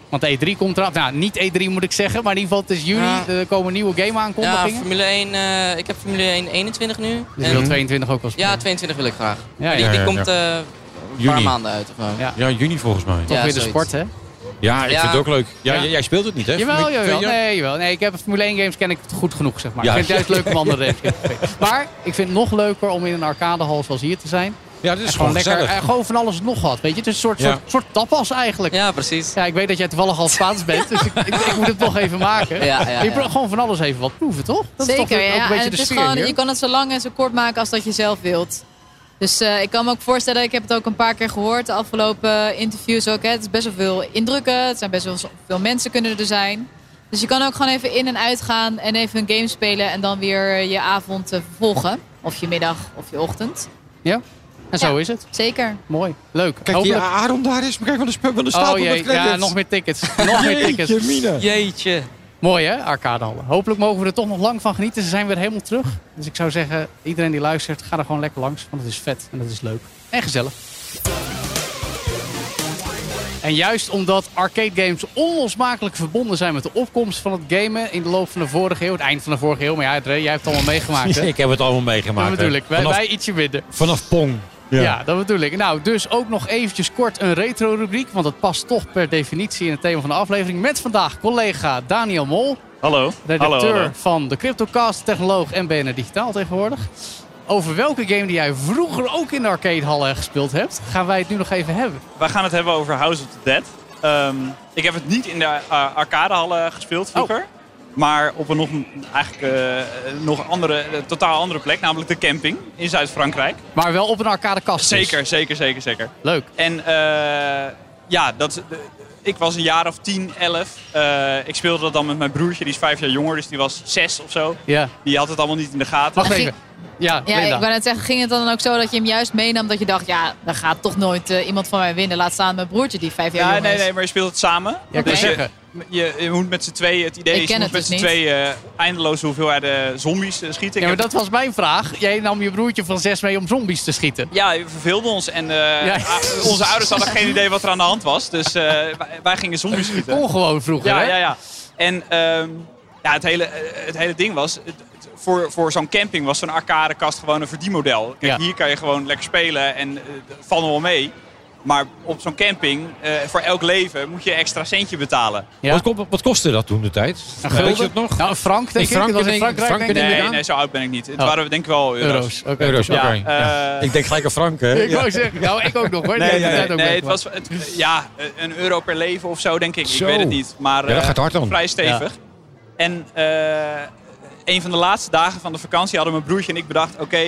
Want E3 komt eraf. Nou, niet E3 moet ik zeggen, maar in ieder geval het is juni. Ja. Er komen nieuwe game ja aankondigingen. Formule 1. eh, ik heb Formule 1 21 nu. dus En- wil 22 ook wel spelen. ja, 22 wil ik graag. Ja, die, ja. die ja, komt ja. eh, een Juni. paar maanden uit. Of zo. Ja. Ja, juni volgens mij. Toch Ja, weer de sport, hè? Ja, ik Ja. vind het ook leuk. Ja, Ja. Jij, speelt het niet, hè? Jawel, jawel. 2, ja? Nee, jawel. Nee, ik heb Formule 1 games ken ik goed genoeg, zeg maar. Ja. Ik vind het juist leuk om andere races te spelen. Maar ik vind het nog leuker om in een arcadehal zoals hier te zijn. Ja, dit is En gewoon gewoon lekker, gezellig. en gewoon van alles nog wat, weet je. Het is een soort, Ja. soort, soort tapas eigenlijk. Ja. Ja, precies. ik weet dat jij toevallig al Spaans bent, dus ik, ik, ik moet het nog even maken. Ja, ja, je ja. pro- gewoon van alles even wat proeven, toch? Dat is Zeker, toch ook ja. een beetje En de het is sfeer gewoon, hier. je kan het zo lang en zo kort maken als dat je zelf wilt. Dus eh, ik kan me ook voorstellen, ik heb het ook een paar keer gehoord, de afgelopen interviews ook. Hè. Het is best wel veel indrukken, het zijn best wel veel mensen kunnen er zijn. Dus je kan ook gewoon even in en uit gaan en even een game spelen en dan weer je avond eh, vervolgen. Of je middag of je ochtend. Ja? En zo Ja. is het. Zeker. Mooi. Leuk. Kijk, die Hopelijk- Aaron daar is. Kijk, wat een spel, wat een stapel Oh jee, met credits. ja, nog meer tickets. nog meer tickets. Jeetje, mina. Jeetje. Mooi hè, arcadehallen. Hopelijk mogen we er toch nog lang van genieten. Ze zijn weer helemaal terug. Dus ik zou zeggen, iedereen die luistert, ga er gewoon lekker langs. Want het is vet en dat is leuk. En gezellig. En juist omdat arcade games onlosmakelijk verbonden zijn met de opkomst van het gamen in de loop van de vorige eeuw, het eind van de vorige eeuw. Maar ja, jij hebt het allemaal meegemaakt. Hè? Ik heb het allemaal meegemaakt. hè. ik. Wij, Vanaf, wij ietsje minder. vanaf Pong. Ja. dat bedoel ik. Nou, dus ook nog eventjes kort een retro-rubriek. Want dat past toch per definitie in het thema van de aflevering. Met vandaag collega Daniel Mol. Hallo. redacteur Hallo, hallo. van de Cryptocast, technoloog en BNR Digitaal tegenwoordig. Over welke game die jij vroeger ook in de arcadehallen gespeeld hebt, gaan wij het nu nog even hebben. Wij gaan het hebben over House of the Dead. Ehm, ik heb het niet in de uh, arcadehallen gespeeld vroeger. Maar op een nog, eigenlijk, eh, nog andere, eh, totaal andere plek, namelijk de camping in Zuid-Frankrijk. Maar wel op een arcadekast. dus. Zeker, zeker, zeker, zeker. Leuk. En eh, ja, dat, ik was een jaar of 10, 11. Eh, ik speelde dat dan met mijn broertje, die is vijf jaar jonger, dus die was zes of zo. Ja. Die had het allemaal niet in de gaten. Wacht even. Ja, Ja, ik wou net zeggen, ging het dan ook zo dat je hem juist meenam dat je dacht, ja, daar gaat toch nooit eh, iemand van mij winnen. Laat staan mijn broertje die vijf jaar Ja, nee, is. nee, maar je speelt het samen. Ja, dus je, zeggen. Je, je moet met z'n tweeën, het idee Ik is, je moet het met dus z'n tweeën eh, eindeloze hoeveelheden zombies eh, schieten. Ja, maar dat was mijn vraag. Jij nam je broertje van zes mee om zombies te schieten. Ja, we verveelden ons en eh, Ja. onze ouders hadden geen idee wat er aan de hand was. Dus eh, wij, wij gingen zombies schieten. Ongewoon vroeger, Ja, hè? ja, ja. En ehm, ja, het, hele, eh, het hele ding was, het- het- voor, voor zo'n camping was zo'n arcadekast gewoon een verdienmodel. Kijk, Ja. hier kan je gewoon lekker spelen en uh, nog wel mee. Maar op zo'n camping, eh, voor elk leven, moet je een extra centje betalen. Ja. Wat, wat kostte dat toen de tijd? Een Weet je dat nog? Nou, een frank, denk ik. Dat was in Franken, denk- Frankrijk, Franken, denk ik. denk Nee, nee, zo oud ben ik niet. Het Oh. waren denk ik wel euro's. Euro's. Oké. Euro's, Ja, oké. ja. eh, Ik denk gelijk aan Frank, hè? Ik wou zeggen, nou, ik ook nog hoor. Nee, het was het, ja, een euro per leven of zo, denk ik. Zo. Ik weet het niet. Maar Ja, dat eh, gaat hard dan. vrij stevig. En eh, een van de laatste dagen van de vakantie hadden mijn broertje en ik bedacht... oké,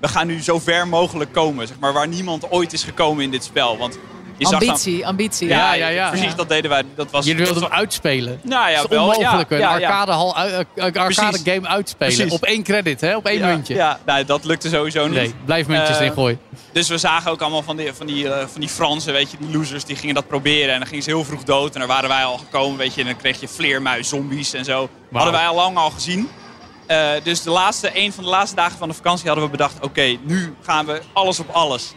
we gaan nu zo ver mogelijk komen. Zeg maar, waar niemand ooit is gekomen in dit spel. Want je zag dan- Ambitie, ambitie. ja, Ja, ja, ja. Precies, Ja. dat deden wij. Dat was, Jullie wilden dat hem uitspelen. Nou ja, dat is wel. onmogelijk. ja, een ja, ja. arcadehal, uit- een arcade Precies. game uitspelen. Precies. Op één credit, hè? Op één ja, muntje. Ja, nou, dat lukte sowieso niet. Nee, blijf muntjes Eh, erin gooien. Dus we zagen ook allemaal van die, van, die, eh, van die Fransen, weet je, die losers, die gingen dat proberen. En dan gingen ze heel vroeg dood. En daar waren wij al gekomen, weet je. En dan kreeg je vleermuis, zombies en zo. Hadden wij al lang al gezien. Eh, dus de laatste, een van de laatste dagen van de vakantie hadden we bedacht... oké, nu gaan we alles op alles.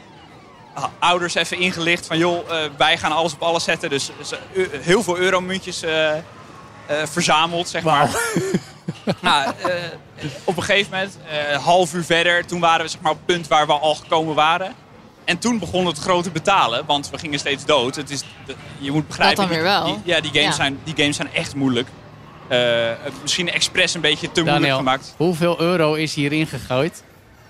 Ah, Ouders even ingelicht van, joh, eh, wij gaan alles op alles zetten. Dus eh, heel veel euromuntjes eh, eh, verzameld, zeg maar. nou, eh, op een gegeven moment, eh, half uur verder, toen waren we zeg maar, op het punt waar we al gekomen waren. En toen begon het grote betalen, want we gingen steeds dood. Het is, je moet begrijpen, dan weer wel. Die, die- ja, die games, Ja. Zijn, die games zijn echt moeilijk. Eh, misschien expres een beetje te moeilijk gemaakt. hoeveel euro is hierin gegooid?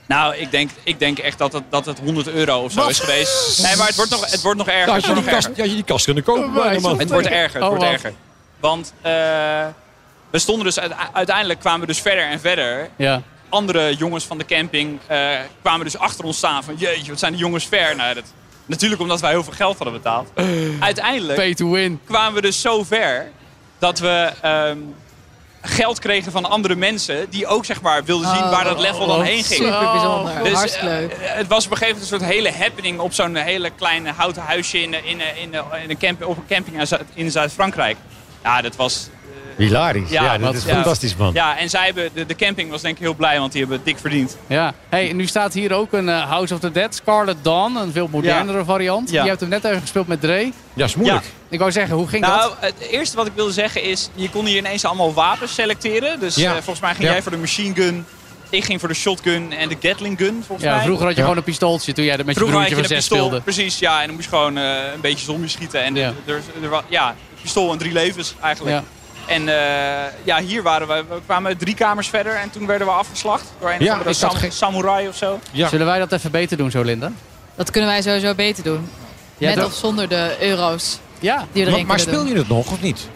Nou, ik denk, ik denk echt dat het, dat het 100 euro of zo is geweest. Nee, maar het wordt nog, het wordt nog erger. Ja, Het had, je die kast, je die kast kunnen kopen, man. Het wordt erger, het Oh, wordt erger. Want eh, we stonden dus, uite- uiteindelijk kwamen we dus verder en verder. Ja. Andere jongens van de camping eh, kwamen dus achter ons staan van jeetje, wat zijn die jongens ver. Nou, dat, natuurlijk omdat wij heel veel geld hadden betaald. Uiteindelijk Pay to win. kwamen we dus zo ver dat we ehm, geld kregen van andere mensen die ook zeg maar wilden zien waar dat level dan Oh, heen ging. Super bijzonder. Dus, Hartstikke eh, leuk. het was op een gegeven moment een soort hele happening op zo'n hele kleine houten huisje in, in, in, in een camp, op een camping in Zuid-Frankrijk. Ja, dat was... Hilarisch. Ja, Ja, dat is ja. fantastisch, man. Ja, en zij hebben, de, de camping was denk ik heel blij, want die hebben het dik verdiend. Ja. Hey, en nu staat hier ook een eh, House of the Dead, Scarlet Dawn. Een veel modernere variant. Ja. Je hebt hem net even gespeeld met Dre. Ja, is moeilijk. Ik wou zeggen, hoe ging Nou, dat? het eerste wat ik wilde zeggen is, je kon hier ineens allemaal wapens selecteren. Dus Ja. eh, volgens mij ging Ja. jij voor de machine gun, ik ging voor de shotgun en de Gatling gun, volgens Ja, mij. vroeger had je Ja. gewoon een pistooltje toen jij met Vroeger je had je broertje een van zes pistool, speelde. precies, ja. En dan moest je gewoon eh, een beetje zombies schieten. En Ja. er, er, ja, een pistool en drie levens eigenlijk. Ja. En eh, ja, hier waren we, we kwamen drie kamers verder en toen werden we afgeslacht door een Ja, of sam- geen- samurai of zo. Ja. Zullen wij dat even beter doen zo, Linda? Dat kunnen wij sowieso beter doen. Ja, Met toch? of zonder de euro's Ja. die erin Maar, maar speel je het nog of niet?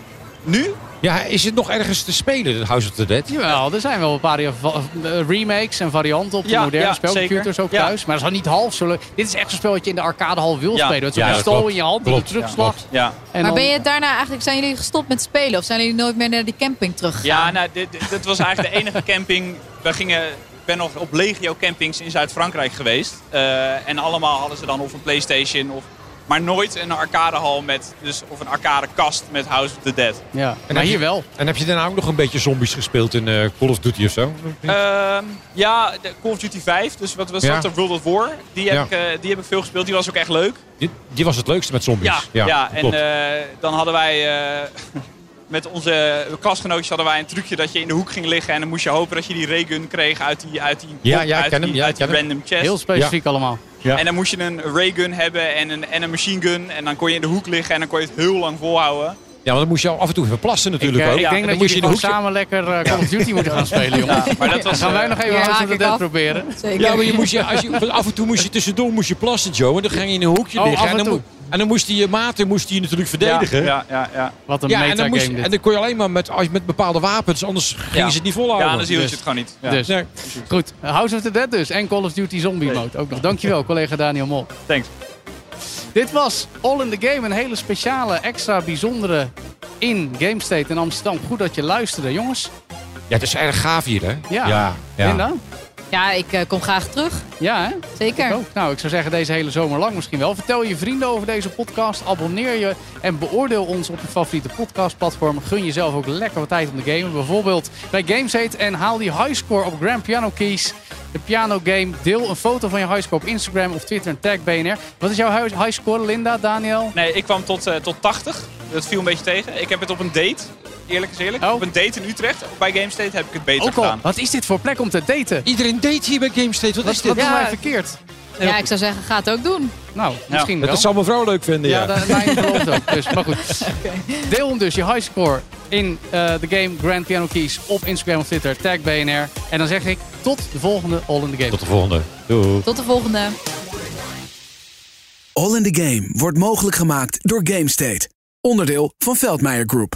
Nu? Ja, is het nog ergens te spelen, het House of the Dead? Jawel, er zijn wel een paar eh, remakes en varianten op de Ja, moderne ja, spelcomputers ook Ja. thuis. Maar dat is al niet half zo leuk. Dit is echt zo'n spel wat je in de arcadehal wil Ja. spelen. Met zo'n Ja, dat pistool klopt. in je hand, die terugslag. Ja. En Maar dan- ben je daarna eigenlijk, zijn jullie gestopt met spelen? Of zijn jullie nooit meer naar die camping teruggegaan? Ja, nou, dit, dit- dit was eigenlijk de enige camping. We gingen, ik ben nog op legio campings in Zuid-Frankrijk geweest. Eh, en allemaal hadden ze dan of een Playstation of Maar nooit een arcadehal met, dus, of een arcadekast met House of the Dead. Ja, En maar hier je- wel. En heb je daarna ook nog een beetje zombies gespeeld in eh, Call of Duty of zo? Ehm, ja, de Call of Duty 5, dus wat was Ja. dat? World of War. Die heb, Ja. ik, eh, die heb ik veel gespeeld. Die was ook echt leuk. Die, die was het leukste met zombies. Ja, ja, en klopt. eh, dan hadden wij eh, met onze klasgenootjes hadden wij een trucje dat je in de hoek ging liggen en dan moest je hopen dat je die raygun kreeg uit die, uit die, Ja, pop, ja, ik uit ken die, hem, ja, uit ik die ken hem. random chest. Heel specifiek allemaal. Ja. En dan moest je een raygun hebben en een, en een machine gun en dan kon je in de hoek liggen en dan kon je het heel lang volhouden. ja, want dan moest je af en toe even plassen Ik, natuurlijk eh, ook. ik Ja, denk En dat dan jullie moest je gewoon hoekje- samen lekker eh, Call of Duty moeten gaan spelen, jongens. Maar dat was, gaan wij eh, nog even Hier House Dead af. proberen. Zeker. Ja, maar je moest, je, als je, af en toe moest je tussendoor moest je plassen, Joe. En dan ging je in een hoekje Oh, liggen. af en en, dan, en dan moest die je maten moest die je natuurlijk verdedigen. Ja, ja, ja. Wat een Ja, en, dan moest, en dan kon je alleen maar met, als je met bepaalde wapens, anders gingen Ja. ze het niet volhouden. Ja, anders hield je Dus- het gewoon niet. Ja. Dus, Nee. goed. House of the Dead dus. En Call of Duty Zombie Mode ook nog. Dankjewel, collega Daniel Mol. Thanks. Dit was All in the Game. Een hele speciale, extra bijzondere in Game State in Amsterdam. Goed dat je luisterde, jongens. Ja, het is erg gaaf hier, hè? Ja. ja. Ja, ik eh, kom graag terug. Ja, hè? Zeker. Ik. Nou, ik zou zeggen deze hele zomer lang misschien wel. Vertel je vrienden over deze podcast. Abonneer je en beoordeel ons op je favoriete podcastplatform. Gun jezelf ook lekker wat tijd om te gamen. Bijvoorbeeld bij Gamesate en haal die highscore op Grand Piano Keys. De piano game. Deel een foto van je highscore op Instagram of Twitter en tag BNR. Wat is jouw highscore, Linda, Daniel? Nee, ik kwam tot, eh, tot 80. Dat viel een beetje tegen. Ik heb het op een date, eerlijk is eerlijk. Oh. Op een date in Utrecht, bij GameState, heb ik het beter Ook al. gedaan. Wat is dit voor plek om te daten? Iedereen date hier bij GameState. Wat, Wat, is wat dit? doen Ja. wij verkeerd? Ja, ik zou zeggen, ga het ook doen. Nou, misschien wel. Dat zal mevrouw leuk vinden, ja. Ja, dat mijn verloofde ook. Dus, maar goed. Deel hem dus, je highscore, in eh, de game Grand Piano Keys op Instagram of Twitter. Tag BNR. En dan zeg ik tot de volgende All in the Game. Tot de volgende. Doei. Tot de volgende. All in the Game wordt mogelijk gemaakt door GameState. Onderdeel van Veldmeijer Group.